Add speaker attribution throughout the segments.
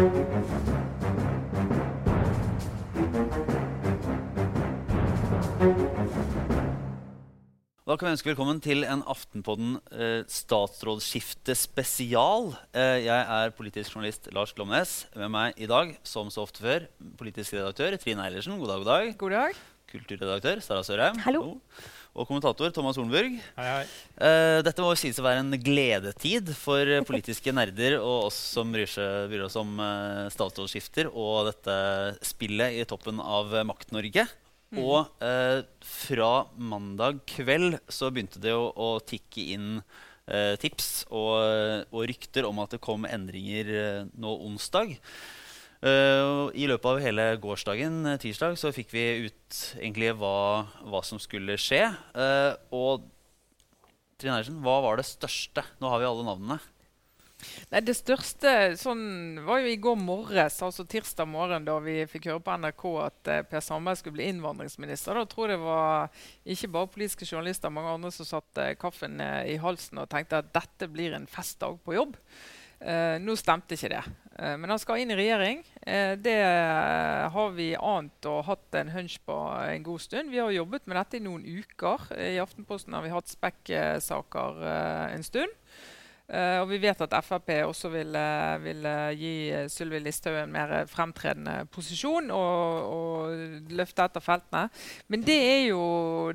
Speaker 1: Da kan vi ønske velkommen til en Aftenpodden eh, statsrådsskifte spesial. Eh, jeg er politisk journalist Lars Glomnes. Med meg i dag, som så ofte før, politisk redaktør Trine Eilertsen. God dag, god dag.
Speaker 2: God dag.
Speaker 1: Kulturredaktør Sara Sørheim.
Speaker 3: Hallo.
Speaker 1: Og kommentator Thomas Hornburg.
Speaker 4: Hei, hei.
Speaker 1: Uh, dette må jo sies å være en gledetid for eh, politiske nerder og oss som bryr, seg, bryr oss om uh, statsrådsskifter og dette spillet i toppen av Makt-Norge. Og uh, fra mandag kveld så begynte det jo å tikke inn tips og, og rykter om at det kom endringer nå onsdag. Og I løpet av hele gårsdagen, eh, tirsdag, så fikk vi ut egentlig hva, hva som skulle skje. Uh, og Trine Eilertsen, hva var det største? Nå har vi alle navnene.
Speaker 2: Nei, Det største sånn, var jo i går morges, altså tirsdag morgen, da vi fikk høre på NRK at eh, Per Sandberg skulle bli innvandringsminister. Da tror jeg det var ikke bare politiske journalister, mange andre som satte kaffen i halsen og tenkte at dette blir en festdag på jobb. Eh, nå stemte ikke det. Eh, men han skal inn i regjering. Eh, det eh, har vi ant og hatt en hunch på en god stund. Vi har jobbet med dette i noen uker. I Aftenposten har vi hatt spekk-saker eh, en stund. Eh, og vi vet at Frp også vil, eh, vil eh, gi Sylvi Listhaug en mer fremtredende posisjon og, og løfte etter feltene. Men det er jo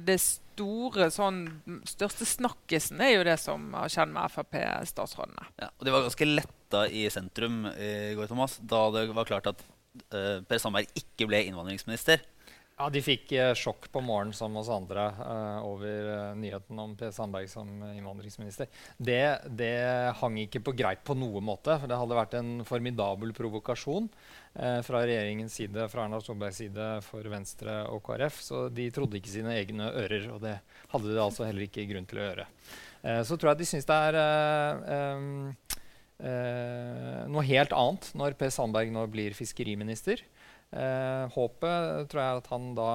Speaker 2: det store sånn største snakkisen er jo det som har skjedd med Frp-statsrådene.
Speaker 1: Ja, og de var ganske letta i sentrum i går, Thomas, da det var klart at uh, Per Sandberg ikke ble innvandringsminister.
Speaker 4: Ja, De fikk eh, sjokk på morgenen som oss andre eh, over eh, nyheten om Per Sandberg som innvandringsminister. Det, det hang ikke på greip på noen måte. for Det hadde vært en formidabel provokasjon eh, fra regjeringens side, fra Erna Solbergs side for Venstre og KrF. Så de trodde ikke sine egne ører, og det hadde de altså heller ikke grunn til å gjøre. Eh, så tror jeg de syns det er eh, noe helt annet når Per Sandberg nå blir fiskeriminister. Eh, håpet tror jeg at han da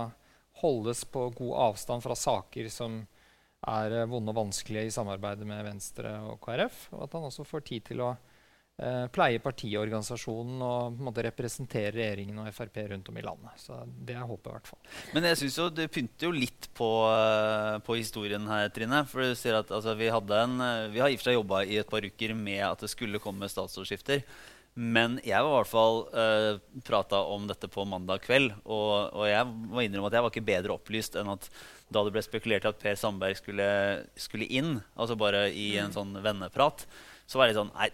Speaker 4: holdes på god avstand fra saker som er eh, vonde og vanskelige i samarbeidet med Venstre og KrF. Og at han også får tid til å eh, pleie partiorganisasjonen og på en måte representere regjeringen og Frp rundt om i landet. Så det er håpet, i hvert fall.
Speaker 1: Men jeg synes jo det pynter jo litt på, eh, på historien her, Trine. For du sier at altså, vi, hadde en, eh, vi har i og for seg jobba i et par uker med at det skulle komme statsrådsskifter. Men jeg var i hvert fall uh, prata om dette på mandag kveld. Og, og jeg må innrømme at jeg var ikke bedre opplyst enn at da det ble spekulert i at Per Sandberg skulle, skulle inn, altså bare i en sånn venneprat, så var jeg litt sånn Nei,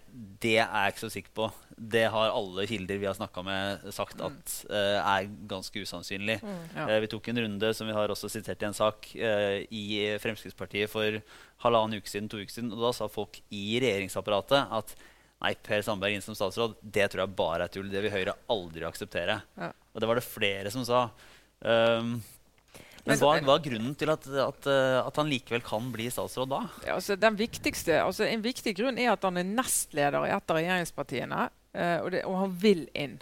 Speaker 1: det er jeg ikke så sikker på. Det har alle kilder vi har snakka med, sagt at uh, er ganske usannsynlig.
Speaker 2: Ja.
Speaker 1: uh, vi tok en runde som vi har også sitert i en sak uh, i Fremskrittspartiet for halvannen uke siden, to uker siden. Og da sa folk i regjeringsapparatet at nei, Per Sandberg inn som statsråd, det tror jeg bare er tull. Det vil Høyre aldri akseptere.
Speaker 2: Ja.
Speaker 1: Og det var det flere som sa. Um, men hva, hva er grunnen til at, at, eh, at han likevel kan bli statsråd da?
Speaker 2: Ja, altså den viktigste, altså En viktig grunn er at han er nestleder i et av regjeringspartiene, uh, og, det, og han vil inn.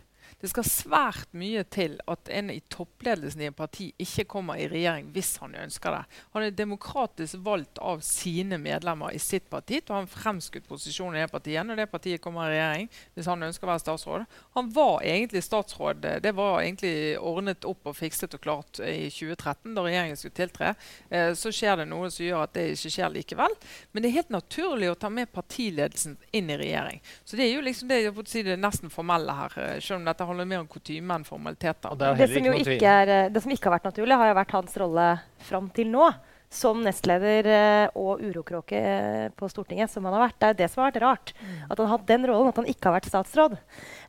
Speaker 2: Det skal svært mye til at en i toppledelsen i en parti ikke kommer i regjering hvis han ønsker det. Han er demokratisk valgt av sine medlemmer i sitt parti til å ha en fremskutt posisjon i det partiet når det partiet kommer i regjering, hvis han ønsker å være statsråd. Han var egentlig statsråd. Det var egentlig ordnet opp og fikset og klart i 2013, da regjeringen skulle tiltre. Eh, så skjer det noe som gjør at det ikke skjer likevel. Men det er helt naturlig å ta med partiledelsen inn i regjering. Så det er jo liksom det, si det nesten formelle her, eh, selv om dette handler mer om kutyme enn formaliteter.
Speaker 4: Det
Speaker 3: Det som, jo er, eh, det som ikke har vært naturlig, har jo vært hans rolle fram til nå. Som nestleder eh, og urokråke eh, på Stortinget, som han har vært. Det er det som har vært rart. At han har hatt den rollen, at han ikke har vært statsråd.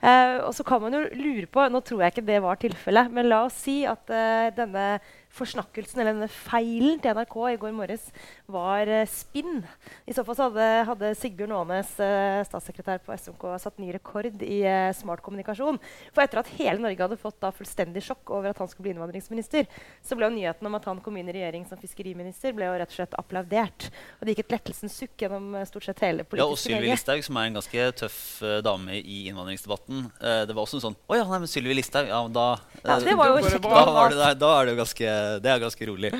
Speaker 3: Eh, og så kan man jo lure på Nå tror jeg ikke det var tilfellet, men la oss si at eh, denne forsnakkelsen eller denne feilen til NRK i går morges var eh, spinn. I så fall så hadde, hadde Sigbjørn Aanes, eh, statssekretær på SMK, satt ny rekord i eh, smart kommunikasjon. For etter at hele Norge hadde fått da fullstendig sjokk over at han skulle bli innvandringsminister, så ble jo nyheten om at han kom inn i regjering som fiskeriminister, ble jo rett og slett applaudert. Og det gikk et lettelsens sukk gjennom stort sett hele
Speaker 1: Ja, og Sylvi
Speaker 3: Norge.
Speaker 1: Listhaug, som er en ganske tøff dame i innvandringsdebatten. det var også en sånn Å ja, nei, men Sylvi Listhaug, ja, da
Speaker 3: Ja, det var jo
Speaker 2: Da går det
Speaker 1: da, var det, da er det jo ganske, det er ganske rolig.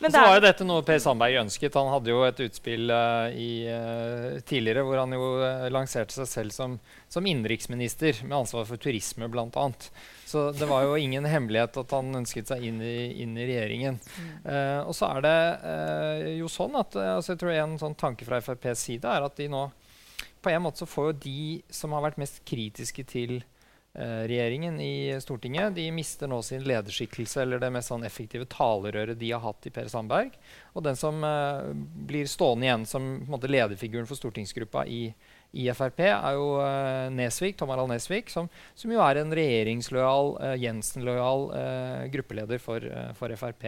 Speaker 3: Men
Speaker 4: så var jo dette noe Per Sandberg ønsket. Han hadde jo et utspill uh, i, uh, tidligere hvor han jo uh, lanserte seg selv som, som innenriksminister med ansvar for turisme bl.a. Så det var jo ingen hemmelighet at han ønsket seg inn i, inn i regjeringen. Eh, og så er det eh, jo sånn at eh, altså jeg tror en sånn tanke fra FrPs side er at de nå på en måte så får jo de som har vært mest kritiske til eh, regjeringen i Stortinget, de mister nå sin lederskikkelse, eller det mest sånn effektive talerøret de har hatt i Per Sandberg. Og den som uh, blir stående igjen som på en måte, lederfiguren for stortingsgruppa i, i Frp, er jo uh, Nesvik, Tom Harald Nesvik, som, som jo er en regjeringslojal, uh, Jensen-lojal eh, gruppeleder for, eh, for Frp.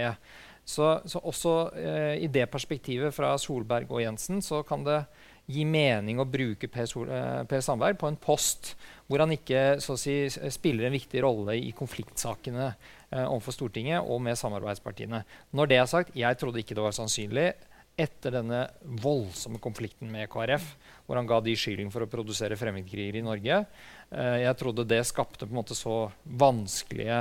Speaker 4: Så, så også eh, i det perspektivet fra Solberg og Jensen så kan det gi mening å bruke eh, per Sandberg på en post hvor han ikke si, spiller en viktig rolle i konfliktsakene eh, overfor Stortinget og med samarbeidspartiene. Når det er sagt, jeg trodde ikke det var sannsynlig etter denne voldsomme konflikten med KrF, hvor han ga de skylden for å produsere fremmedkrigere i Norge. Eh, jeg trodde det skapte på en måte så vanskelige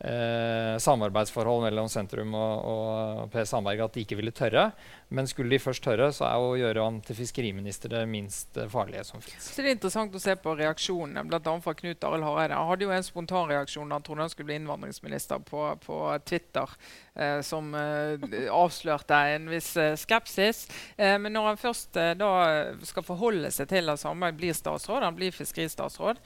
Speaker 4: eh, samarbeidsforhold mellom sentrum og, og Per Sandberg at de ikke ville tørre. Men skulle de først tørre, så er å gjøre han til fiskeriminister det minst eh, farlige som fins.
Speaker 2: Det er interessant å se på reaksjonene, bl.a. fra Knut Arild Hareide. Han hadde jo en spontanreaksjon da han trodde han skulle bli innvandringsminister på, på Twitter, eh, som eh, avslørte en viss eh, skepsis. Eh, men når han først eh, da skal forholde seg til at Sandberg blir statsråd, han blir fiskeristatsråd,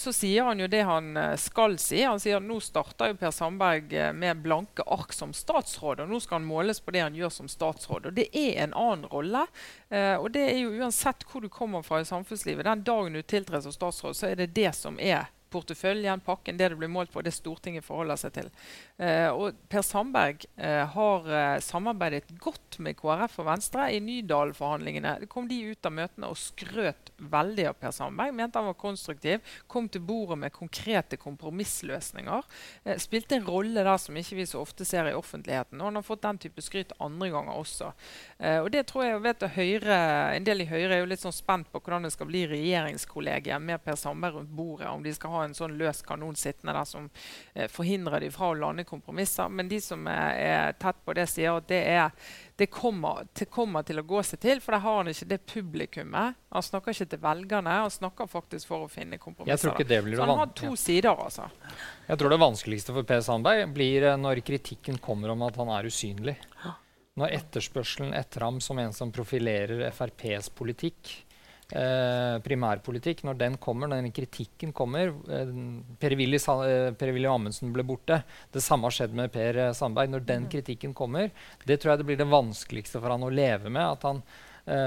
Speaker 2: så sier han jo det han skal si. Han sier at nå starter jo Per Sandberg med blanke ark som statsråd, og nå skal han måles på det han gjør som statsråd. Det er en annen rolle. Eh, og det er jo uansett hvor du kommer fra i samfunnslivet. Den dagen du tiltrer som statsråd, så er det det som er porteføljen, pakken, det det blir målt på, det Stortinget forholder seg til. Eh, og Per Sandberg eh, har eh, samarbeidet godt med KrF og Venstre i Nydalen-forhandlingene. Det kom de ut av møtene og skrøt veldig av Per Sandberg. Mente han var konstruktiv. Kom til bordet med konkrete kompromissløsninger. Eh, spilte en rolle der som ikke vi så ofte ser i offentligheten. Og han har fått den type skryt andre ganger også. Eh, og det tror jeg, vet Høyre, En del i Høyre er jo litt sånn spent på hvordan det skal bli regjeringskollegiet med Per Sandberg rundt bordet. Om de skal ha en sånn løs kanon sittende der som eh, forhindrer de fra å lande kompromisser. Men de som er, er tett på det, sier at det, er, det, kommer, det kommer til å gå seg til. For der har han ikke det publikummet. Han snakker ikke til velgerne. Han snakker faktisk for å finne kompromisser.
Speaker 4: Jeg tror ikke det blir
Speaker 2: Så han har to
Speaker 4: ja.
Speaker 2: sider, altså.
Speaker 4: Jeg tror det vanskeligste for Per Sandberg blir eh, når kritikken kommer om at han er usynlig. Når etterspørselen etter ham som en som profilerer FrPs politikk, eh, primærpolitikk, når den kommer, når den kritikken kommer eh, Per-Willy eh, Per-Willy Amundsen ble borte. Det samme har skjedd med Per eh, Sandberg. Når den kritikken kommer, det tror jeg det blir det vanskeligste for han å leve med. At han eh,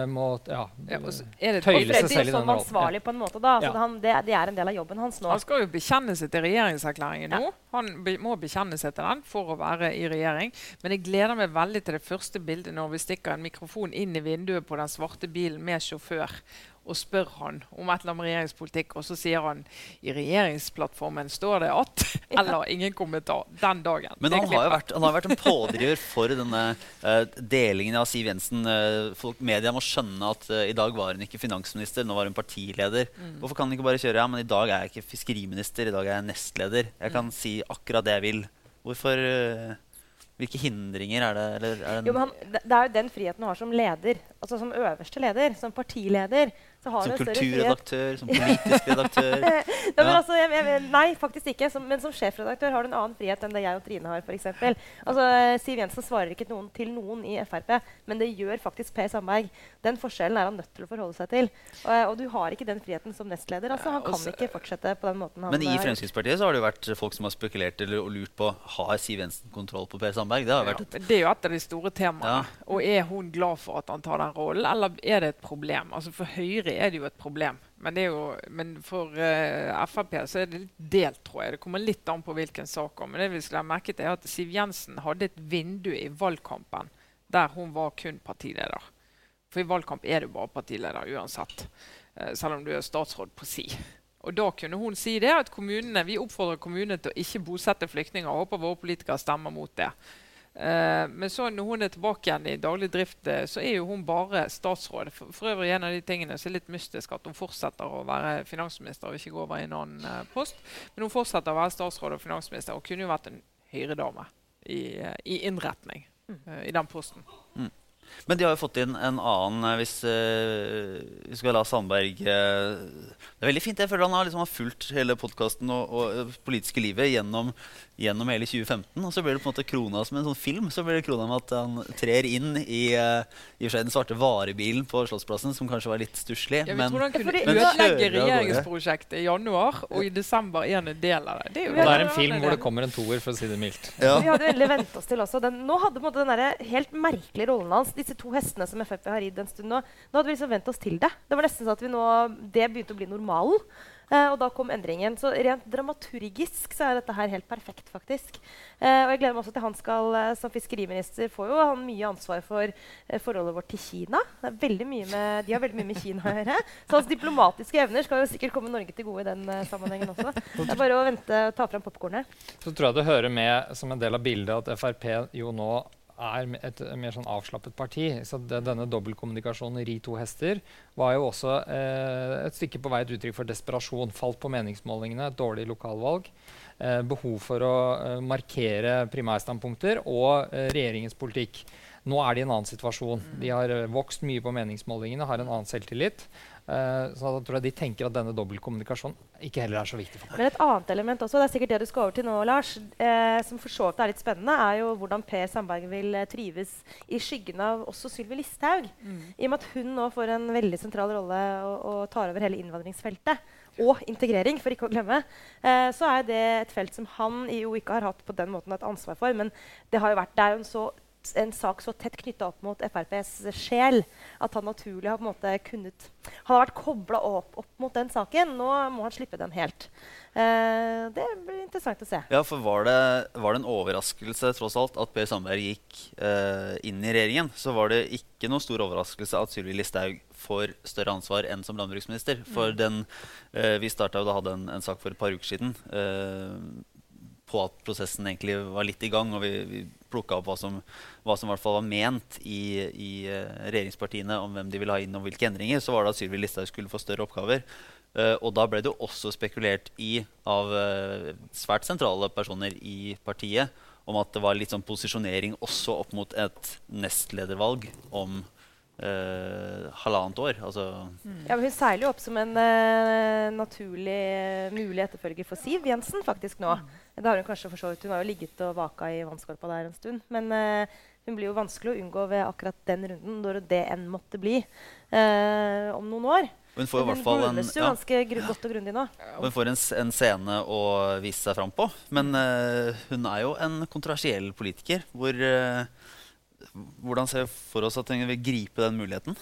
Speaker 4: må ja,
Speaker 2: Ja, er
Speaker 4: Tøyle seg selv i den rollen.
Speaker 3: ansvarlig på en måte. da.
Speaker 4: Ja.
Speaker 3: Så han, det, det er en del av jobben hans nå.
Speaker 2: Han skal jo bekjenne seg til regjeringserklæringen
Speaker 3: Ja.
Speaker 2: nå. Han be må bekjenne seg til den for å være i regjering. Men jeg gleder meg veldig til det første bildet når vi stikker en mikrofon inn i vinduet på den svarte bilen med sjåfør og spør han om et eller annet med regjeringspolitikk, og så sier han i regjeringsplattformen står det at Eller ingen kommentar den dagen.
Speaker 1: Men han har jo vært, han har vært en pådriver for denne uh, delingen av Siv Jensen. Uh, folk, media må skjønne at uh, i dag var hun ikke finansminister, nå var hun partileder. Hvorfor kan hun ikke bare kjøre ja, men i dag er jeg ikke fiskeriminister, i dag er jeg nestleder. Jeg kan si akkurat det jeg vil. Hvorfor Hvilke hindringer er det? Eller er det en,
Speaker 3: Jo, men han, det det er jo den friheten du har som leder. Altså Som øverste leder, som partileder. Så har
Speaker 1: som kulturredaktør, som politisk redaktør? Ja.
Speaker 3: altså, jeg, jeg, nei, faktisk ikke. Som, men som sjefredaktør har du en annen frihet enn det jeg og Trine har. For eksempel. altså, Siv Jensen svarer ikke noen, til noen i Frp, men det gjør faktisk Per Sandberg. Den forskjellen er han nødt til å forholde seg til. Og, og du har ikke den friheten som nestleder. altså Han kan ikke fortsette på den måten han
Speaker 1: Men i
Speaker 3: har.
Speaker 1: Fremskrittspartiet så har det jo vært folk som har spekulert eller, og lurt på har Siv Jensen kontroll på Per Sandberg. Det har vært et
Speaker 2: det er jo et av de store temaene.
Speaker 1: Ja.
Speaker 2: Og er hun glad for at han tar den rollen, eller er det et problem? Altså For Høyre er det jo et problem. Men, jo, men for uh, Frp så er det litt delt, tror jeg. Det kommer litt an på hvilken sak. Men det vi skulle ha merket er at Siv Jensen hadde et vindu i valgkampen der hun var kun partileder. For i valgkamp er du bare partileder uansett. uh, selv om du er statsråd på si. Og da kunne hun si det at kommunene, Vi oppfordrer kommunene til å ikke bosette flyktninger. og Håper våre politikere stemmer mot det. Eh, men så når hun er tilbake igjen i daglig drift, eh, så er jo hun bare statsråd. For, for øvrig en av de tingene som er litt mystisk, at hun fortsetter å være finansminister og ikke gå over i en annen eh, post. Men hun fortsetter å være statsråd og finansminister og kunne jo vært en Høyre-dame i, i innretning. eh, i den posten.
Speaker 1: Men de har jo fått inn en annen Hvis uh, vi skal la Sandberg uh, Det er veldig fint. Jeg føler han har, liksom, har fulgt hele podkasten og, og uh, politiske livet gjennom, gjennom, hele 2015. Og så blir det på en måte krona som en sånn film. Så blir det krona med at han trer inn i, i den svarte varebilen på Slottsplassen, som kanskje var litt stusslig.
Speaker 2: Ja,
Speaker 1: men,
Speaker 2: tror han
Speaker 3: men
Speaker 2: ødelegge regjeringsprosjektet i januar, og i desember er han en del av det.
Speaker 4: Det er, jo det er en film hvor det kommer en toer, for å si det mildt.
Speaker 3: Ja. Vi hadde veldig vent oss til også. Den, nå hadde måte den der helt merkelige rollen hans disse to hestene som Frp har ridd en stund nå, nå hadde vi liksom vent oss til det. Det var nesten sånn at vi nå, det begynte å bli normalen. Uh, og da kom endringen. Så rent dramaturgisk så er dette her helt perfekt, faktisk. Eh, og jeg gleder meg også til han skal uh, som fiskeriminister får jo han mye ansvar for forholdet vårt til Kina. Med, de har veldig mye med Kina å gjøre. Så hans diplomatiske evner skal jo sikkert komme Norge til gode i den sammenhengen også. Det er bare å vente og ta fram popkornet.
Speaker 4: Så tror jeg det hører med som en del av bildet at Frp jo nå er et mer sånn avslappet parti. Så det, denne dobbeltkommunikasjonen ri to hester var jo også eh, et stykke på vei et uttrykk for desperasjon. Falt på meningsmålingene, et dårlig lokalvalg. Eh, behov for å eh, markere primærstandpunkter og eh, regjeringens politikk. Nå er de i en annen situasjon. De har eh, vokst mye på meningsmålingene, har en annen selvtillit. Uh, så da tror jeg de tenker at denne dobbeltkommunikasjonen ikke heller er så viktig for meg.
Speaker 3: Men et annet element også, det er sikkert det du skal over til nå, Lars, eh, som for så vidt er litt spennende, er jo hvordan Per Sandberg vil eh, trives i skyggen av også Sylvi Listhaug. Mm. I og med at hun nå får en veldig sentral rolle og, og tar over hele innvandringsfeltet. Og integrering, for ikke å glemme. Eh, så er det et felt som han jo ikke har hatt på den måten et ansvar for. Men det har jo vært, det er jo en så en sak så tett knytta opp mot FrPs sjel at han naturlig har på en måte kunnet Han har vært kobla opp, opp, mot den saken. Nå må han slippe den helt. Eh, det blir interessant å se.
Speaker 1: Ja, for var det, var det en overraskelse tross alt at Per Sandberg gikk eh, inn i regjeringen, så var det ikke noe stor overraskelse at Sylvi Listhaug får større ansvar enn som landbruksminister. For mm. den, eh, vi starta og hadde en, en, sak for et par uker siden på at prosessen egentlig var litt i gang. og vi, vi plukka opp hva som, hva som var ment i, i uh, regjeringspartiene om hvem de ville ha inn og hvilke endringer, så var det at Sylvi Listhaug skulle få større oppgaver. Uh, og da ble det også spekulert i av uh, svært sentrale personer i partiet om at det var litt sånn posisjonering også opp mot et nestledervalg om Uh, halvannet år. Altså.
Speaker 3: Mm. Ja, hun seiler jo opp som en uh, naturlig mulig etterfølger for Siv Jensen faktisk nå. Mm. Det har Hun kanskje for så vidt. Hun har jo ligget og vaka i vannskorpa der en stund. Men uh, hun blir jo vanskelig å unngå ved akkurat den runden, når det enn måtte bli om noen år.
Speaker 1: Hun får i hvert fall en,
Speaker 3: ja. ganske godt og grundig nå.
Speaker 1: Hun får en, en, scene å vise seg fram på. Men hun er jo en kontroversiell politiker hvor hvordan ser vi for oss at hun vil gripe den muligheten?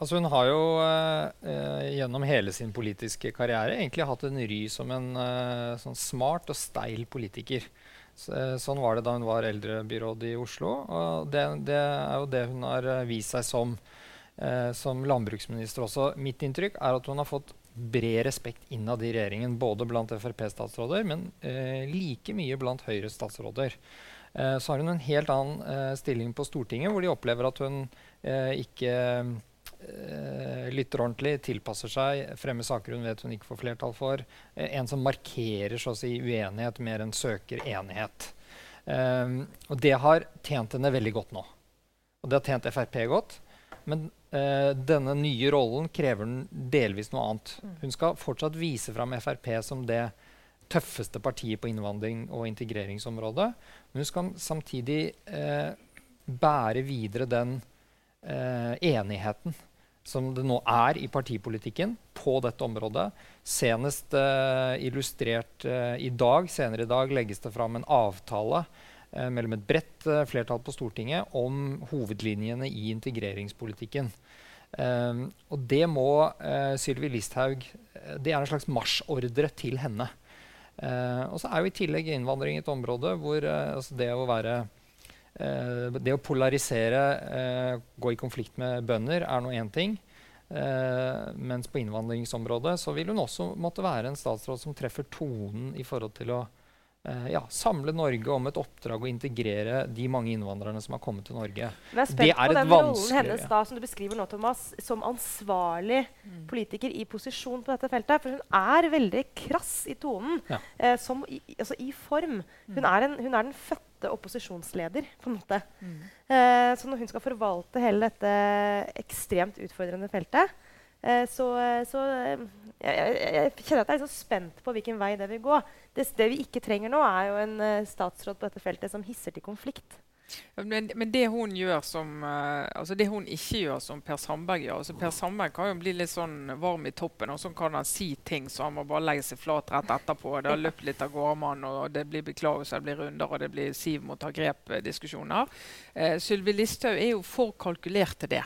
Speaker 4: Altså hun har jo eh, gjennom hele sin politiske karriere egentlig hatt en ry som en eh, sånn smart og steil politiker. Så, eh, sånn var det da hun var eldrebyråd i Oslo. Og det, det er jo det hun har eh, vist seg som, eh, som landbruksminister også. Mitt inntrykk er at hun har fått bred respekt innad i regjeringen. Både blant Frp-statsråder, men eh, like mye blant Høyre-statsråder. Eh, så har hun en helt annen eh, stilling på Stortinget, hvor de opplever at hun eh, ikke lytter ordentlig, tilpasser seg, fremmer saker hun vet hun ikke får flertall for. en som markerer så å si, uenighet mer enn søker enighet. Um, og det har tjent henne veldig godt nå. Og det har tjent Frp godt. Men uh, denne nye rollen krever den delvis noe annet. Mm. Hun skal fortsatt vise fram Frp som det tøffeste partiet på innvandring- og integreringsområdet. Men hun skal samtidig uh, bære videre den uh, enigheten som det nå er i partipolitikken på dette området. Senest uh, illustrert uh, i dag, senere i dag legges det fram en avtale uh, mellom et bredt flertall på Stortinget om hovedlinjene i integreringspolitikken. Um, og det må Sylvi Listhaug Det er en slags marsjordre til henne. Og så er jo i tillegg innvandring et område hvor altså det å være Det å polarisere, gå i konflikt med bønder, er nå én ting. mens på innvandringsområdet så vil hun også måtte være en statsråd som treffer tonen i forhold til å eh, ja, samle Norge om et oppdrag å integrere de mange innvandrerne som har kommet til Norge.
Speaker 3: Jeg er
Speaker 4: Det
Speaker 3: spent
Speaker 4: er
Speaker 3: på den rollen hennes da, som du beskriver nå, Thomas, som ansvarlig
Speaker 2: Mm.
Speaker 3: politiker i posisjon på dette feltet. For hun er veldig krass i tonen,
Speaker 4: Ja.
Speaker 3: eh, som i, altså i form. Hun er, en, hun er den fødte opposisjonsleder, på en måte.
Speaker 2: Mm.
Speaker 3: Eh, så når hun skal forvalte hele dette ekstremt utfordrende feltet, eh, så, eh, så eh, jeg, jeg, kjenner at jeg er liksom spent på hvilken vei det vil gå. Det, det vi ikke trenger nå, er jo en eh, statsråd på dette feltet som hisser til konflikt.
Speaker 2: Men, men det hun som eh, altså det hun ikke gjør som Per Sandberg gjør altså Per Sandberg kan jo bli litt sånn varm i toppen, og så kan han si ting så han må bare legge seg flat rett etterpå. Det har løpt litt av gårde og det blir beklagelser, det blir runder, og det blir Siv må ta grep-diskusjoner. Eh, Sylvi Listhaug er jo for kalkulert til det.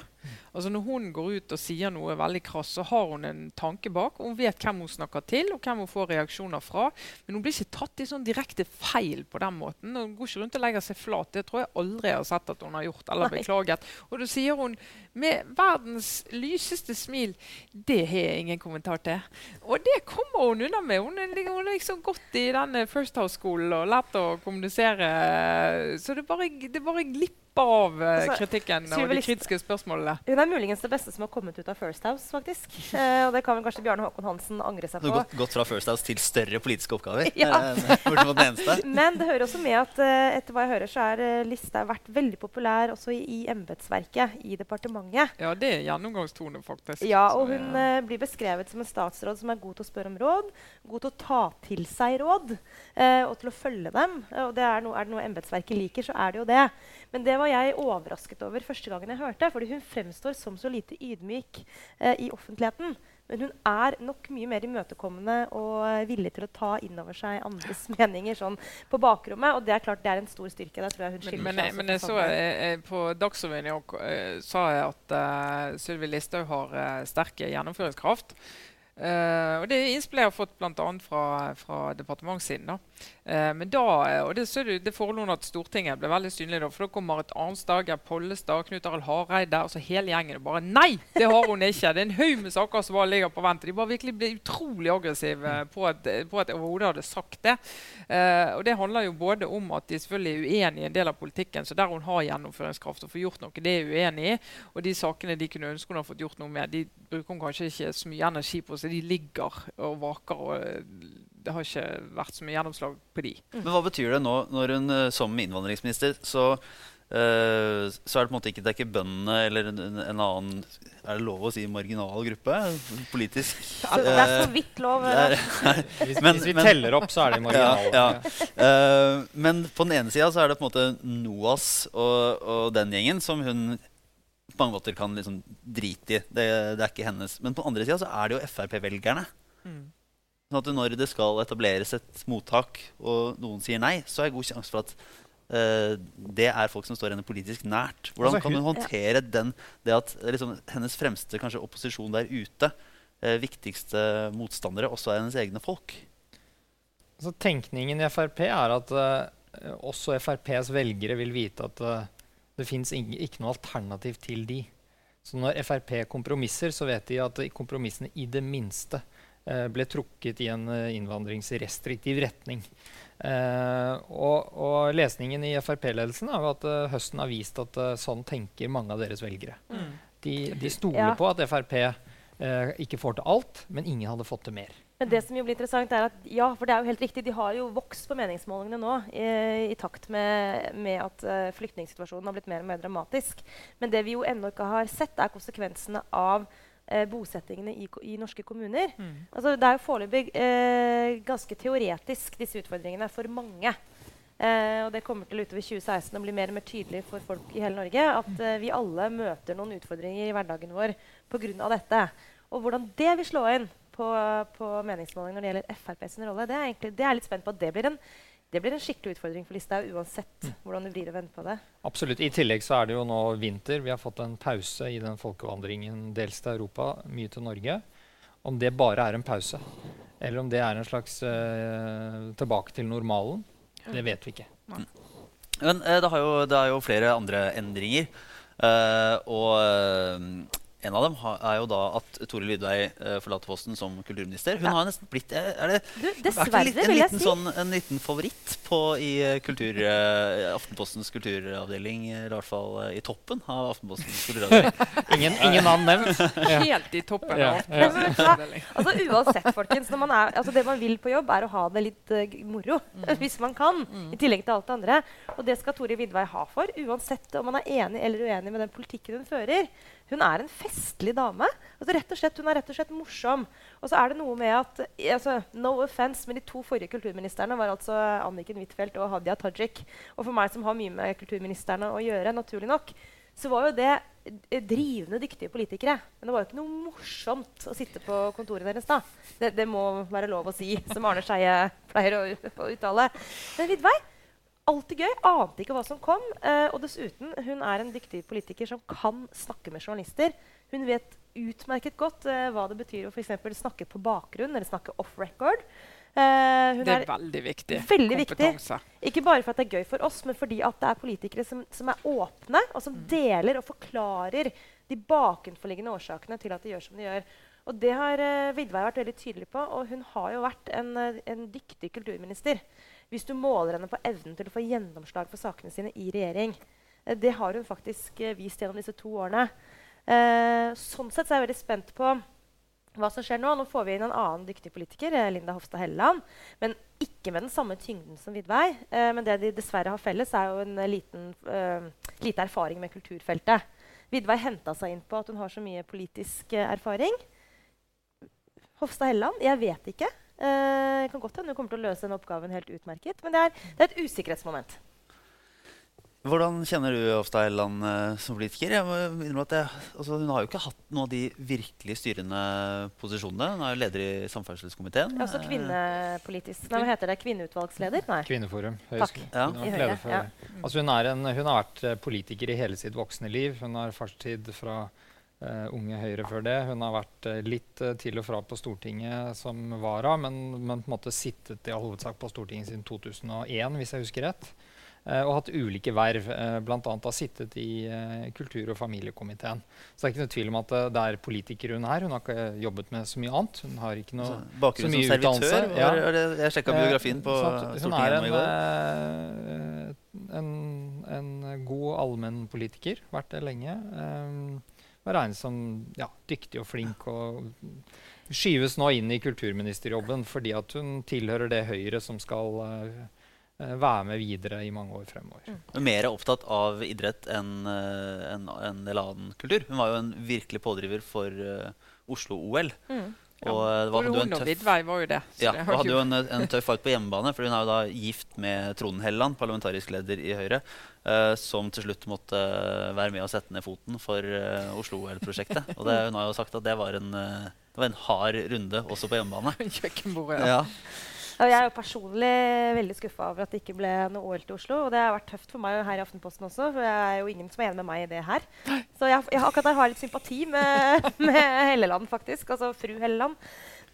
Speaker 2: Altså Når hun går ut og sier noe veldig krass, så har hun en tanke bak. Hun vet hvem hun snakker til, og hvem hun får reaksjoner fra. Men hun blir ikke tatt i sånn direkte feil på den måten. Hun går ikke rundt og legger seg flat. Det tror jeg aldri jeg har sett at hun har gjort eller
Speaker 3: Nei.
Speaker 2: beklaget. Og da sier hun med verdens lyseste smil Det har jeg ingen kommentar til. Og det kommer hun unna med. Hun er, hun er liksom gått i denne First House-skolen og lært å kommunisere. Så det bare, det bare glipper av eh,
Speaker 3: Altså,
Speaker 2: kritikken og de kritiske spørsmålene.
Speaker 3: Hun er muligens det beste som har kommet ut av First House, faktisk. Eh, og det kan vel kanskje Bjarne Håkon Hansen angre seg på.
Speaker 1: Du har gått, gått fra First House til større politiske oppgaver.
Speaker 3: Ja.
Speaker 1: Eneste.
Speaker 3: Men det hører også med at eh, etter hva jeg hører, så er Lista Listhaug vært veldig populær også i, i embetsverket, i departementet.
Speaker 2: Ja, det er gjennomgangstone, faktisk.
Speaker 3: Ja, og hun
Speaker 2: ja.
Speaker 3: eh, blir beskrevet som en statsråd som er god til å spørre om råd, god til å ta til seg råd eh, og til å følge dem. Og det er, no, er det noe embetsverket liker, så er det jo det. Men det var jeg overrasket over første gangen jeg hørte, fordi hun fremstår som så lite ydmyk eh, i offentligheten. Men hun er nok mye mer imøtekommende og eh, villig til å ta inn over seg andres meninger sånn på bakrommet. Og det er klart det er en stor styrke. Der tror jeg hun skiller
Speaker 2: men,
Speaker 3: seg
Speaker 2: Men, men så jeg, jeg, på Dagsrevyen uh, eh, sa jeg at uh, Sylvi Listhaug har uh, sterke gjennomføringskraft. Uh, og Det er innspill jeg har fått bl.a. Fra, fra departementssiden. da. Eh, men da, eh, og Det, du, det forelå at Stortinget ble veldig synlig. da, for Da kom Marit Arnstad, Geir Pollestad, Knut Arild Hareide. altså Hele gjengen og bare Nei, det har hun ikke! Det er en haug med saker som bare ligger på vent. De bare virkelig ble utrolig aggressive på at, jeg overhodet hadde sagt det. Eh, og Det handler jo både om at de selvfølgelig er uenig i en del av politikken, så der hun har gjennomføringskraft og får gjort noe, det er hun uenig i. Og de sakene de kunne ønske hun hadde fått gjort noe med, de bruker hun kanskje ikke så mye energi på, så de ligger og vaker. og det har ikke vært så mye gjennomslag på de.
Speaker 1: Men hva betyr det nå når hun eh, som innvandringsminister så uh, så er det på en måte ikke, det er ikke bøndene eller en, en en annen Er det lov å si marginal gruppe? Politisk?
Speaker 3: Ja, det er så vidt lov.
Speaker 1: Er-
Speaker 4: Hvis,
Speaker 1: Men-
Speaker 4: hvis vi
Speaker 1: men-
Speaker 4: teller opp, så er de marginale.
Speaker 1: Ja, Eh, men på den ene sida så er det på en måte NOAS og, og den gjengen som hun på mange måter kan liksom drite i. Det, det er ikke hennes. Men på den andre sida så er det jo Frp-velgerne. Sånn at når det skal etableres et mottak, og noen sier nei, så er det god sjanse for at uh, det er folk som står henne politisk nært. Hvordan
Speaker 4: Altså,
Speaker 1: kan hun håndtere den, det at eh, liksom, hennes fremste kanskje opposisjon der ute, uh, viktigste motstandere, også er hennes egne folk?
Speaker 4: Altså, tenkningen i Frp er at uh, også FrPs velgere vil vite at det fins ikke noe alternativ til de. Så når Frp kompromisser, så vet de at kompromissene i det minste ble trukket i en eh, innvandringsrestriktiv retning. Eh, og, og lesningen i Frp-ledelsen er jo at uh, høsten har vist at uh, sånn tenker mange av deres velgere. De, de stoler
Speaker 3: Ja.
Speaker 4: på at Frp eh, ikke får til alt, men ingen hadde fått til mer.
Speaker 3: Men det som jo blir interessant er at ja, for det er jo helt riktig, de har jo vokst på meningsmålingene nå i, i takt med, med at uh, flyktningsituasjonen har blitt mer og mer dramatisk. Men det vi jo ennå ikke har sett, er konsekvensene av eh, bosettingene i, i norske kommuner. Altså, det er jo foreløpig eh, ganske teoretisk, disse utfordringene, for mange. Eh, og det kommer til utover 2016 å bli mer og mer tydelig for folk i hele Norge at eh, vi alle møter noen utfordringer i hverdagen vår pga. dette. Og hvordan det vil slå inn på, på meningsmålingene når det gjelder Frp sin rolle, det er, egentlig, det er litt spent på. at Det blir en, det blir en skikkelig utfordring for Listhaug uansett hvordan du vrir og vender på det.
Speaker 4: Absolutt. I tillegg så er det jo nå vinter. Vi har fått en pause i den folkevandringen dels til Europa, mye til Norge. Om det bare er en pause, eller om det er en slags uh, tilbake til normalen, det vet vi ikke.
Speaker 1: Men uh, det, har jo, det er jo flere andre endringer. Uh, og En av dem er jo da at Toril Vidvei uh, forlater posten som kulturminister. Hun
Speaker 3: Ja.
Speaker 1: har nesten blitt eh, er det,
Speaker 3: Du, Dessverre,
Speaker 1: en, en,
Speaker 3: vil jeg
Speaker 1: liten,
Speaker 3: si.
Speaker 1: sånn, en liten favoritt på, i eh, kultur, uh, Aftenpostens kulturavdeling. Eller i hvert fall uh, i toppen av Aftenpostens kulturavdeling.
Speaker 4: Ingen, ingen navn nevnt. Ja.
Speaker 2: Helt i toppen
Speaker 4: Ja.
Speaker 3: Altså uansett, folkens, når man er, altså Det man vil på jobb, er å ha det litt uh, moro. moro. Hvis man kan. I tillegg til alt det andre. Og det skal Tore Vidvei ha for. Uansett om man er enig eller uenig med den politikken hun fører. Hun er en festlig dame. Altså rett og slett, Hun er rett og slett morsom. Og så er det noe med at altså, No offense, men de to forrige kulturministrene var altså Anniken Huitfeldt og Hadia Tajik. Og for meg som har mye med kulturministrene å gjøre, naturlig nok, så var jo det drivende dyktige politikere. Men det var jo ikke noe morsomt å sitte på kontoret deres da. Det, det må være lov å si, som Arne Skeie pleier å, å uttale. Men Vidvei, alltid gøy. Ante ikke hva som kom. eh, og dessuten, hun er en dyktig politiker som kan snakke med journalister. Hun vet utmerket godt eh, hva det betyr å for snakke på bakgrunn eller snakke off record. Eh,
Speaker 2: Det er
Speaker 3: er
Speaker 2: veldig viktig.
Speaker 3: veldig viktig.
Speaker 2: Kompetanse.
Speaker 3: ikke bare for at det er gøy for oss, men fordi at det er politikere som, som er åpne, og som deler og forklarer de bakenforliggende årsakene til at de gjør som de gjør. Og det har uh, Vidvei vært veldig tydelig på, og hun har jo vært en, eh, en dyktig kulturminister. Hvis du måler henne på evnen til å få gjennomslag for sakene sine i regjering. Eh, det har hun faktisk eh, vist gjennom disse to årene. Eh, sånn sett så er jeg veldig spent på hva som skjer nå. Nå får vi inn en annen dyktig politiker, Linda Hofstad Helleland. Men ikke med den samme tyngden som Vidvei. Men det de dessverre har felles, er jo en liten, lite erfaring med kulturfeltet. Vidvei henta seg inn på at hun har så mye politisk erfaring. Hofstad Helleland, jeg vet ikke. Eh, kan godt hende hun kommer til å løse den oppgaven helt utmerket. Men det er, det er et usikkerhetsmoment.
Speaker 1: Hvordan kjenner du Hofstad Helleland eh, som politiker? Jeg at jeg, altså, hun har jo ikke hatt noen av de virkelig styrende posisjonene. Hun er jo leder i samferdselskomiteen.
Speaker 3: Er også kvinnepolitisk Nei, hva heter det? Kvinneutvalgsleder? Nei.
Speaker 4: Kvinneforum.
Speaker 3: Takk.
Speaker 1: Ja.
Speaker 4: Hun har for-
Speaker 3: ja.
Speaker 4: Altså hun, er en, hun har vært eh, politiker i hele sitt voksne liv. Hun har fartstid fra Unge Høyre før det. Hun har vært eh, litt eh, til og fra på Stortinget som vara, men, men på en måte sittet i all hovedsak på Stortinget siden 2001, hvis jeg husker rett. Eh, og hatt ulike verv. Eh, Bl.a. har sittet i eh, kultur- og familiekomiteen. Så det er ikke noe tvil om at eh, det er politiker hun er. Hun har ikke jobbet med så mye annet. Hun har ikke noe så
Speaker 1: som
Speaker 4: mye
Speaker 1: servitør.
Speaker 4: utdannelse, ja.
Speaker 1: jeg sjekka biografien på
Speaker 4: Eh, sånn
Speaker 1: Stortinget hjemme i går.
Speaker 4: en, eh, en, en god allmennpolitiker. Vært det lenge. Um, var regnes som ja, dyktig og flink. og Skyves nå inn i kulturministerjobben fordi at hun tilhører det Høyre som skal eh, være med videre i mange år fremover.
Speaker 1: Hun mer opptatt av idrett enn eh, en, en del annen kultur. Hun var jo en virkelig pådriver for uh, Oslo-OL.
Speaker 3: Mm.
Speaker 1: Og ja, det var,
Speaker 2: hun og Vidvei var jo det.
Speaker 1: Ja,
Speaker 2: det
Speaker 1: og hadde jo en, en tøff fight på hjemmebane, for hun er jo da gift med Trond Helleland, parlamentarisk leder i Høyre, uh, som til slutt måtte eh, være med å sette ned foten for uh, Oslo-OL-prosjektet. Og det, hun har jo sagt at det var en, uh, det var en hard runde også på hjemmebane.
Speaker 2: Ja.
Speaker 3: Jeg er jo personlig veldig skuffa over at det ikke ble noe OL til Oslo. Og det har vært tøft for meg her i Aftenposten også, for jeg er jo ingen som er enig med meg i det her. Så jeg, jeg, akkurat der har litt sympati med, med Helleland, faktisk. Altså fru Helleland.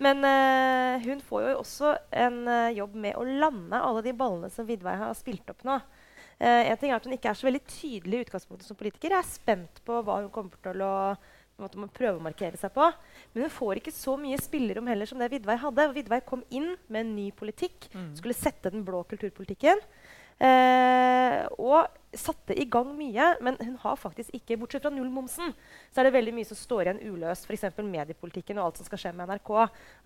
Speaker 3: Men uh, hun får jo også en uh, jobb med å lande alle de ballene som Vidvei har spilt opp nå. Uh, en ting er at Hun ikke er så veldig tydelig i utgangspunktet som politiker. Jeg er spent på hva hun kommer til å måte, må prøve å markere seg på. Men hun får ikke så mye spillerom heller som det Vidvei hadde. Vidvei kom inn med en ny politikk. Skulle sette den blå kulturpolitikken. Eh, og satte i gang mye, men hun har faktisk ikke, bortsett fra nullmomsen, så er det veldig mye som står igjen uløst. F.eks. mediepolitikken og alt som skal skje med NRK.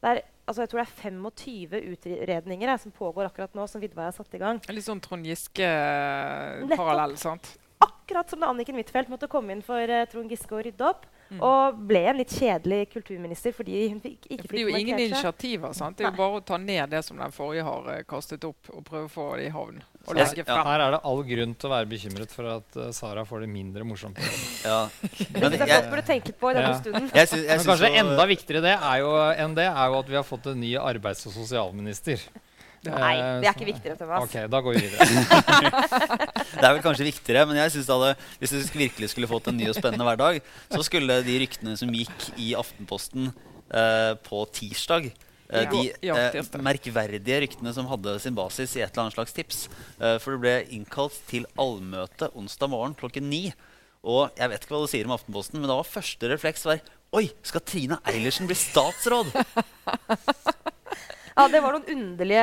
Speaker 3: Er, altså, jeg tror det er 25 utredninger eh, som pågår akkurat nå, som Vidvei har satt i gang.
Speaker 2: Litt sånn Trond Giske-parallell. sant?
Speaker 3: Akkurat som da Anniken Huitfeldt måtte komme inn for eh, Trond Giske og rydde opp. Og ble en litt kjedelig kulturminister fordi hun fikk, ikke
Speaker 2: For det er jo ingen initiativer. sant? Det er jo bare å ta ned det som den forrige har eh, kastet opp, og prøve å få det i havn. Og legge
Speaker 1: ja.
Speaker 4: Her er det all grunn til å være bekymret for at uh, Sara får det mindre morsomt.
Speaker 1: Ja.
Speaker 3: Det
Speaker 1: Men
Speaker 3: synes jeg
Speaker 1: jeg,
Speaker 3: burde tenke på i denne
Speaker 4: Ja.
Speaker 3: stunden.
Speaker 1: jeg, synes, jeg
Speaker 4: Men kanskje
Speaker 1: så,
Speaker 4: enda viktigere det er jo, enn det er jo at vi har fått en ny arbeids- og sosialminister.
Speaker 3: Nei,
Speaker 4: Eh,
Speaker 3: det er ikke viktigere, Thomas.
Speaker 4: Ok, da går vi videre.
Speaker 1: Det er vel kanskje viktigere, men jeg synes det hvis du virkelig skulle fått en ny og spennende hverdag, så skulle de ryktene som gikk i Aftenposten eh, på tirsdag eh,
Speaker 2: Ja.
Speaker 1: de eh, merkverdige ryktene som hadde sin basis i et eller annet slags tips. Eh, for det ble innkalt til allmøte onsdag morgen klokken ni. Og jeg vet ikke hva du sier om Aftenposten, men da var første refleks var Oi, skal Trine Eilertsen bli statsråd?
Speaker 3: Ja, det var noen underlige,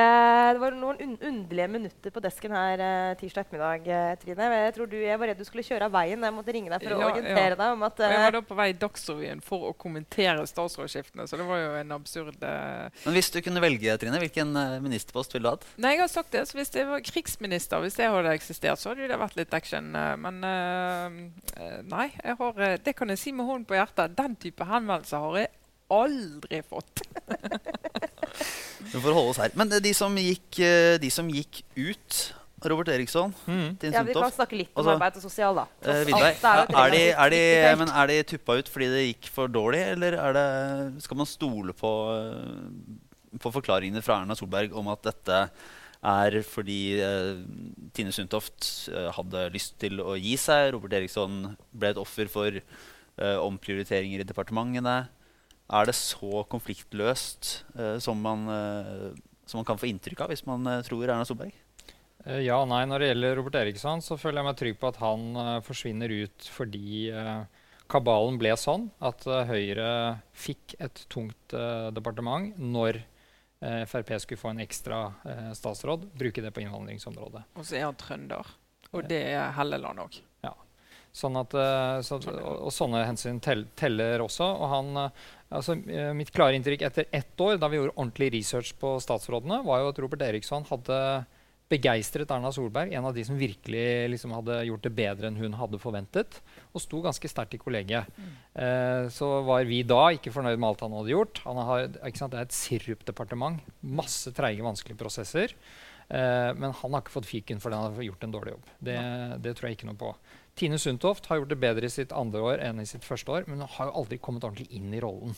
Speaker 3: det var noen un underlige minutter på desken her eh, tirsdag ettermiddag, eh, Trine. Jeg tror du, jeg var redd du skulle kjøre av veien. Jeg måtte ringe deg for å
Speaker 2: Ja,
Speaker 3: orientere
Speaker 2: ja.
Speaker 3: deg om at
Speaker 2: Og jeg
Speaker 3: eh,
Speaker 2: var da på vei i Dagsrevyen for å kommentere statsrådsskiftene, så det var jo en absurd eh,
Speaker 1: Men hvis du kunne velge, Trine, hvilken eh, ministerpost ville du hatt?
Speaker 2: Nei, jeg har sagt det. Så hvis jeg var krigsminister, hvis det hadde eksistert, så hadde det vært litt action. eh, Men eh, eh, nei, jeg har, eh, det kan jeg si med hånden på hjertet. Den type henvendelser har jeg aldri fått.
Speaker 1: Vi får holde oss her. Men eh, de som gikk, eh, de som gikk ut Robert Eriksson,
Speaker 4: Mm.
Speaker 1: Tine
Speaker 3: ja, Vi kan snakke litt om
Speaker 1: Altså,
Speaker 3: arbeid og sosial, da.
Speaker 1: Eh,
Speaker 3: et
Speaker 1: er, de, er, de, men er de tuppa ut fordi det gikk for dårlig, eller er det, skal man stole på, eh, på forklaringene fra Erna Solberg om at dette er fordi eh, Tine Sundtoft hadde lyst til å gi seg, Robert Eriksson ble et offer for eh, omprioriteringer i departementene? Er det så konfliktløst eh, som, man, eh, som man kan få inntrykk av hvis man eh, tror Erna Solberg?
Speaker 4: Eh, Ja og nei. Når det gjelder Robert Eriksson, så føler jeg meg trygg på at han forsvinner ut fordi kabalen ble sånn at Høyre fikk et tungt departement når eh, Frp skulle få en ekstra statsråd. Bruke det på innvandringsområdet.
Speaker 2: Og så er han trønder. Og det er Helleland òg.
Speaker 4: Sånn at, eh, så, og, og sånne hensyn tell, teller også. Og han, eh, altså, eh, mitt klare inntrykk etter ett år, da vi gjorde ordentlig research på statsrådene, var jo at Robert Eriksson hadde begeistret Erna Solberg, en av de som virkelig liksom, hadde gjort det bedre enn hun hadde forventet, og sto ganske sterkt i kollegiet. Eh, så var vi da ikke fornøyd med alt han hadde gjort. Han har, ikke sant, det er et sirupdepartement. Masse treige, vanskelige prosesser. Eh, men han har ikke fått fiken fordi han har gjort en dårlig jobb. Det, det tror jeg ikke noe på. Tine Sundtoft har gjort det bedre i sitt andre år enn i sitt første år, men hun har jo aldri kommet ordentlig inn i rollen.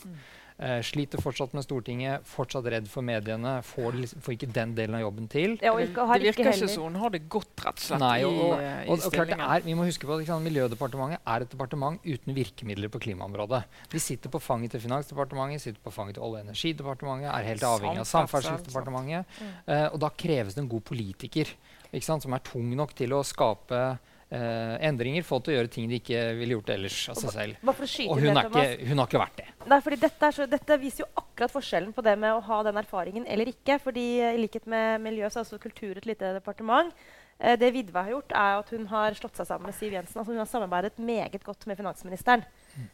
Speaker 4: Eh, sliter fortsatt med Stortinget, fortsatt redd for mediene, får, liksom, får ikke den delen av jobben til.
Speaker 3: Ja, ikke, har
Speaker 2: det virker ikke
Speaker 3: heller
Speaker 2: som hun har det godt, rett og slett,
Speaker 4: Nei, og,
Speaker 2: i,
Speaker 4: og,
Speaker 2: i
Speaker 4: og, og klart er, vi må huske på at sant, Miljødepartementet er et departement uten virkemidler på klimaområdet. De sitter på fanget til Finansdepartementet, sitter på fanget til Olje- og energidepartementet, er helt avhengig av
Speaker 2: Samferdsel,
Speaker 4: Samferdselsdepartementet. Uh, og da kreves det en god politiker ikke sant, som er tung nok til å skape eh, endringer, få til å gjøre ting de ikke ville gjort ellers av seg selv. Og hun
Speaker 3: det,
Speaker 4: er, ikke, hun har ikke vært det.
Speaker 3: Nei, fordi dette, er så, dette viser jo akkurat forskjellen på det med å ha den erfaringen eller ikke. fordi eh, I likhet med miljø så er også kultur et lite departement. Uh, det Vidve har gjort, er at hun har slått seg sammen med Siv Jensen. altså Hun har samarbeidet meget godt med finansministeren.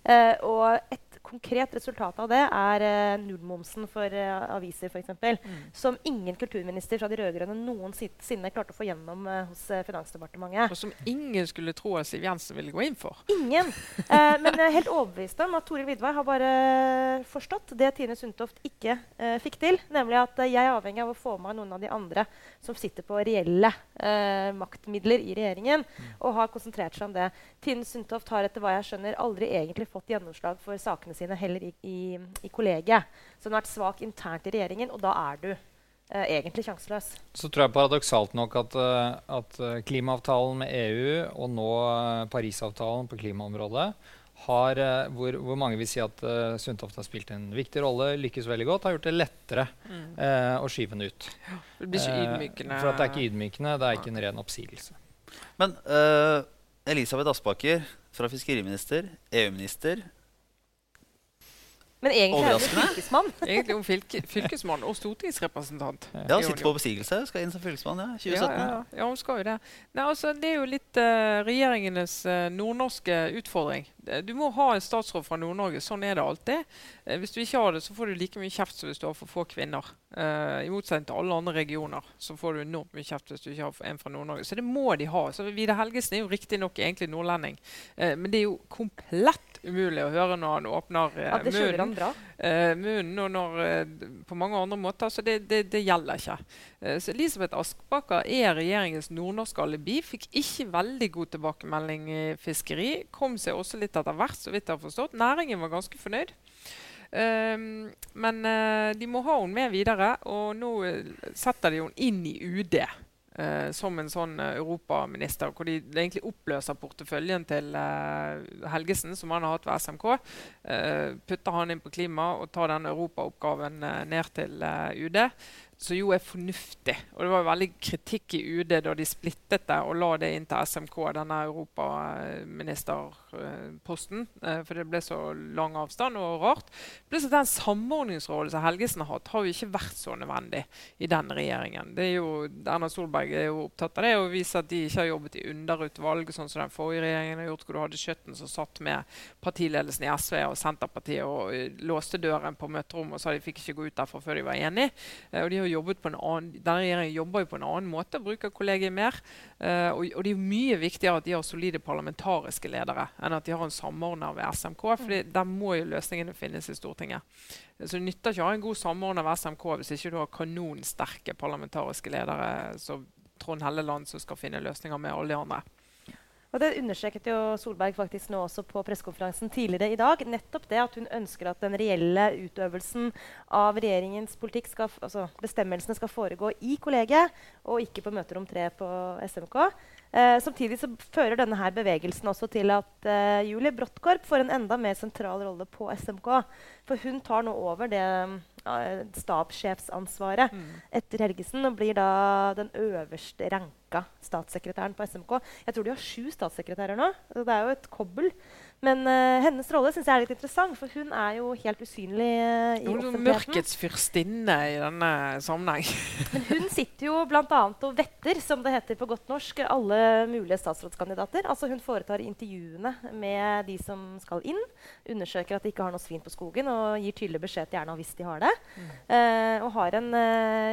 Speaker 3: Eh, og et konkret resultat av det er eh, nullmomsen for eh, aviser, f.eks.
Speaker 2: Mm.
Speaker 3: Som ingen kulturminister fra de rød-grønne noensinne klarte å få gjennom eh, hos eh, Finansdepartementet.
Speaker 2: Og som ingen skulle tro at Siv Jensen ville gå inn for.
Speaker 3: Ingen. Eh, men jeg er helt overbevist om at Toril Vidvei har bare forstått det Tine Sundtoft ikke eh, fikk til. Nemlig at jeg er avhengig av å få med noen av de andre som sitter på reelle eh, maktmidler i regjeringen, og har konsentrert seg om det. Tine Sundtoft har etter hva jeg skjønner aldri egentlig fått gjennomslag for sakene sine heller i, i, i kollegiet. Så hun har vært svak internt i regjeringen, og da er du eh, egentlig sjanseløs.
Speaker 4: Så tror jeg paradoksalt nok at, eh, at eh, klimaavtalen med EU og nå eh, Parisavtalen på klimaområdet har, hvor, hvor mange vil si at uh, Sundtoft har spilt en viktig rolle, lykkes veldig godt, har gjort det lettere eh, å skyve den ut.
Speaker 2: Det blir ikke
Speaker 4: ydmykende.
Speaker 2: ydmykende.
Speaker 4: for at det er ikke ydmykende, det er ikke en ren oppsigelse.
Speaker 1: Men eh, Elisabeth Aspaker, fra fiskeriminister, EU-minister
Speaker 3: Men egentlig er hun fylkesmann.
Speaker 2: Egentlig om fylke, fylkesmann og stortingsrepresentant.
Speaker 1: Ja,
Speaker 2: hun
Speaker 1: sitter på oppsigelse. Skal inn som fylkesmann, ja. 2017.
Speaker 2: Ja, ja, ja, hun skal jo det. Nei, altså, det er jo litt uh, regjeringenes uh, nordnorske utfordring. Du må ha en statsråd fra Nord-Norge. Sånn er det alltid. Uh, hvis du ikke har det, så får du like mye kjeft som hvis du har for få kvinner. Eh, I motsetning til alle andre regioner så får du enormt mye kjeft hvis du ikke har en fra Nord-Norge. Så det må de ha. Så Vidar Helgesen er jo riktignok egentlig nordlending, eh, men det er jo komplett umulig å høre når han åpner eh,
Speaker 3: Ja,
Speaker 2: munnen eh, munnen og når, eh, på mange andre måter. Så det, det, det gjelder ikke. Eh, så Elisabeth Askbakker er regjeringens nordnorske alibi. Fikk ikke veldig god tilbakemelding i fiskeri. Kom seg også litt etter hvert, så vidt jeg har forstått. Næringen var ganske fornøyd. Um, men uh, de må ha henne med videre, og nå uh, setter de henne inn i UD. eh, som en sånn uh, europaminister, hvor de egentlig oppløser porteføljen til uh, Helgesen, som han har hatt ved SMK. putter han inn på klima og tar den europaoppgaven ned til UD. som jo er fornuftig. Og det var veldig kritikk i UD da de splittet det og la det inn til SMK, denne europaministerposten, eh, for det ble så lang avstand og rart. Pluss at den samordningsrollen som Helgesen har hatt, har jo ikke vært så nødvendig i den regjeringen. Det er jo, Erna Solberg er jo opptatt av det og viser at de ikke har jobbet i underutvalg, sånn som den forrige regjeringen har gjort, hvor du hadde Skjøtten som satt med partiledelsen i SV og Senterpartiet og uh, låste døren på møterommet og sa de fikk ikke gå ut derfra før de var enige. Uh, og de har jobbet på en annen, denne regjeringen jobber jo på en annen måte, bruker kollegiet mer. Uh, og, og, det er mye viktigere at de har solide parlamentariske ledere enn at de har en samordner ved SMK. For der må jo løsningene finnes i Stortinget. Så det nytter ikke å ha en god samordner ved SMK hvis ikke du har kanonsterke parlamentariske ledere som Trond Helleland som skal finne løsninger med alle de andre.
Speaker 3: Og Det understreket jo Solberg faktisk nå også på pressekonferansen tidligere i dag. Nettopp det at hun ønsker at den reelle utøvelsen av regjeringens politikk skal, altså bestemmelsene skal foregå i kollegiet, og ikke på møterom tre på SMK. Eh, samtidig så fører denne her bevegelsen også til at eh, Julie Bråttkorp får en enda mer sentral rolle på SMK. For hun tar nå over det stabssjefsansvaret mm. etter Helgesen og blir da den øverste ranka statssekretæren på SMK. Jeg tror de har sju statssekretærer nå. Så det er jo et kobbel. Men uh, hennes rolle synes jeg er litt interessant, for hun er jo helt usynlig uh, i offentligheten.
Speaker 2: Mørkets fyrstinne i denne sammenheng.
Speaker 3: Men hun sitter jo bl.a. og vetter, som det heter på godt norsk, alle mulige statsrådskandidater. Altså Hun foretar intervjuene med de som skal inn, undersøker at de ikke har noe svin på skogen, og gir tydelig beskjed til Erna hvis de har det. Mm. Uh, har en,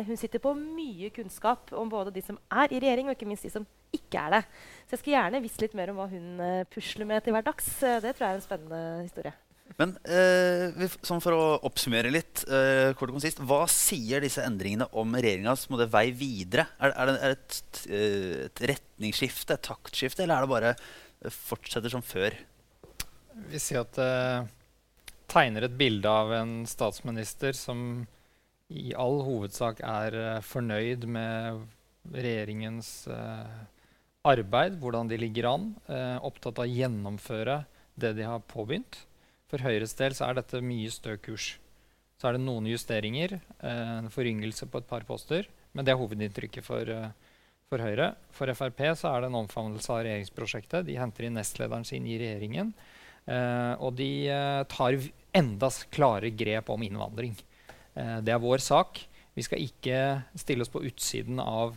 Speaker 3: hun sitter på mye kunnskap om både de som er i regjering, og ikke minst de som ikke er det. Så jeg skulle gjerne visst litt mer om hva hun uh, pusler med til hverdags. Uh, det tror jeg er en spennende historie.
Speaker 1: Men uh, sånn for å oppsummere litt, eh, kort og konsist, hva sier disse endringene om regjeringas vei videre? Er, er, det, er det et, et, retningsskifte, et taktskifte, eller er det bare fortsetter som før?
Speaker 4: Vi sier at det tegner et bilde av en statsminister som i all hovedsak er fornøyd med regjeringens uh, arbeid, hvordan de ligger an. Eh, opptatt av å gjennomføre det de har påbegynt. For Høyres del så er dette mye stø kurs. Så er det noen justeringer, eh, en foryngelse på et par poster. Men det er hovedinntrykket for, eh, for Høyre. For Frp så er det en omfavnelse av regjeringsprosjektet. De henter inn nestlederen sin i regjeringen. Eh, og de eh, tar enda klare grep om innvandring. Eh, det er vår sak. Vi skal ikke stille oss på utsiden av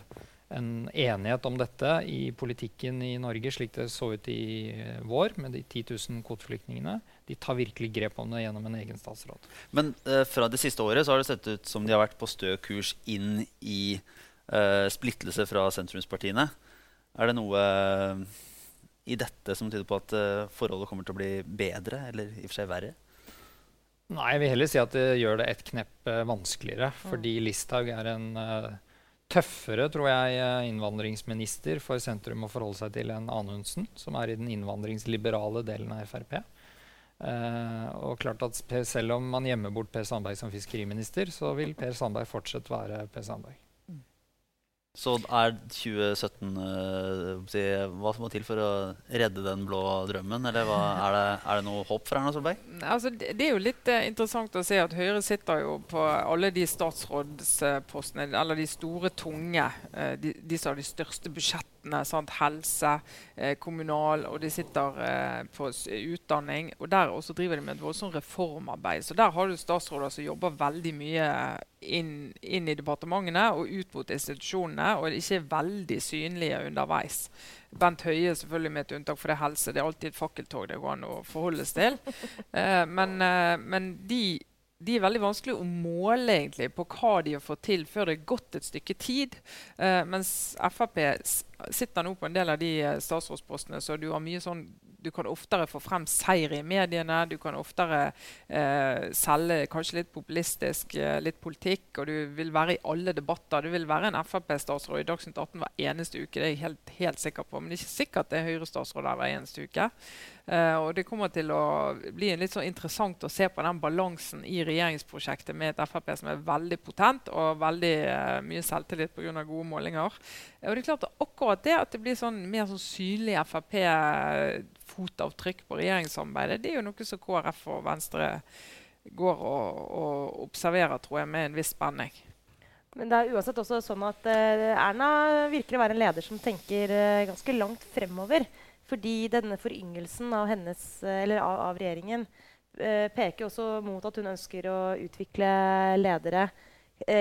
Speaker 4: en enighet om dette i politikken i Norge, slik det så ut i eh, vår med de 10 000 kvoteflyktningene. De tar virkelig grep om det gjennom en egen statsråd.
Speaker 1: Men eh, fra det siste året så har det sett ut som de har vært på stø kurs inn i eh, splittelse fra sentrumspartiene. Er det noe uh, i dette som tyder på at forholdet kommer til å bli bedre, eller i og for seg verre?
Speaker 4: Nei, jeg vil heller si at det gjør det et knepp vanskeligere. Fordi Listhaug er en tøffere tror jeg, eh, innvandringsminister for sentrum å forholde seg til enn Anundsen, som er i den innvandringsliberale delen av Frp. Uh, og klart at Selv om man gjemmer bort Per Sandberg som fiskeriminister, så vil Per Sandberg fortsatt være Per Sandberg.
Speaker 1: Så er 2017 uh, Hva som må til for å redde den blå drømmen? Eller hva, er, det, er, det, noe håp for Erna Solberg?
Speaker 2: Altså, det, er jo litt uh, interessant å se at Høyre sitter jo på alle de statsrådspostene, eller de store, tunge, uh, de, de som har de største budsjettene. Sant? Helse, eh, kommunal, og de sitter på utdanning. Og der også driver de med et voldsomt reformarbeid. Så der har du statsråder som jobber veldig mye inn, inn, i departementene og ut mot institusjonene, og ikke er veldig synlige underveis. Bent Høie selvfølgelig med et unntak for det helse. Det er alltid et fakkeltog det går an å forholdes til. Eh, men, eh, men de, de, er veldig vanskelig å måle egentlig på hva de har fått til før det er gått et stykke tid. Eh, mens Frp sitter nå på en del av de eh, statsrådspostene, så du har mye sånn du kan oftere få frem seier i mediene. Du kan oftere eh, selge kanskje litt populistisk eh, litt politikk. Og du vil være i alle debatter. Du vil være en Frp-statsråd i Dagsnytt 18 hver eneste uke. Det er jeg helt, helt sikker på. Men det er ikke sikkert det er Høyre-statsråd der hver eneste uke. Uh, og det kommer til å bli litt sånn interessant å se på den balansen i regjeringsprosjektet med et Frp som er veldig potent og veldig uh, mye selvtillit pga. gode målinger. Og det er klart at akkurat det at det blir sånn mer sånn synlig Frp-fotavtrykk på regjeringssamarbeidet, det er jo noe som KrF og Venstre går og, og observerer, tror jeg, med en viss spenning.
Speaker 3: Men det er uansett også sånn at uh, Erna virker å være en leder som tenker uh, ganske langt fremover. Fordi denne foryngelsen av, hennes, uh, av, av regjeringen peker også mot at hun ønsker å utvikle ledere.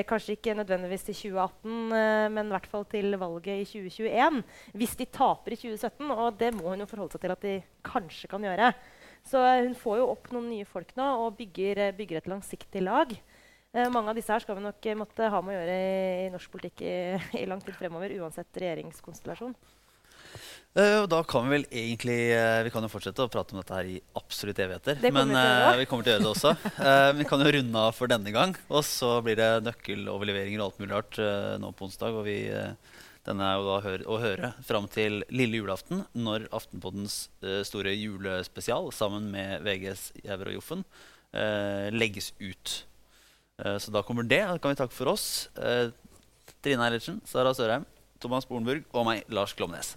Speaker 3: Kanskje ikke nødvendigvis til 2018, men i hvert fall til valget i 2021. Hvis de taper i 2017, og det må hun jo forholde seg til at de kanskje kan gjøre. Så hun får jo opp noen nye folk nå og bygger, bygger et langsiktig lag. Eh, mange av disse her skal vi nok eh, måtte ha med å gjøre i, i norsk politikk i, i, lang tid fremover, uansett regjeringskonstellasjon.
Speaker 1: Uh, da kan Vi vel egentlig uh, Vi kan jo fortsette å prate om dette her i absolutt evigheter. Men uh, vi kommer til å gjøre det også. vi kan jo runde av for denne gang. Og så blir det nøkkeloverleveringer og alt mulig rart nå på onsdag. Og vi, denne er jo da hør, å høre fram til lille julaften, når Aftenpoddens store julespesial sammen med VGs Jæver og Joffen legges ut. Så da kommer det. Da kan vi takke for oss. Trine Eilertsen, Sara Sørheim, Thomas Bornburg og meg, Lars Klomnes.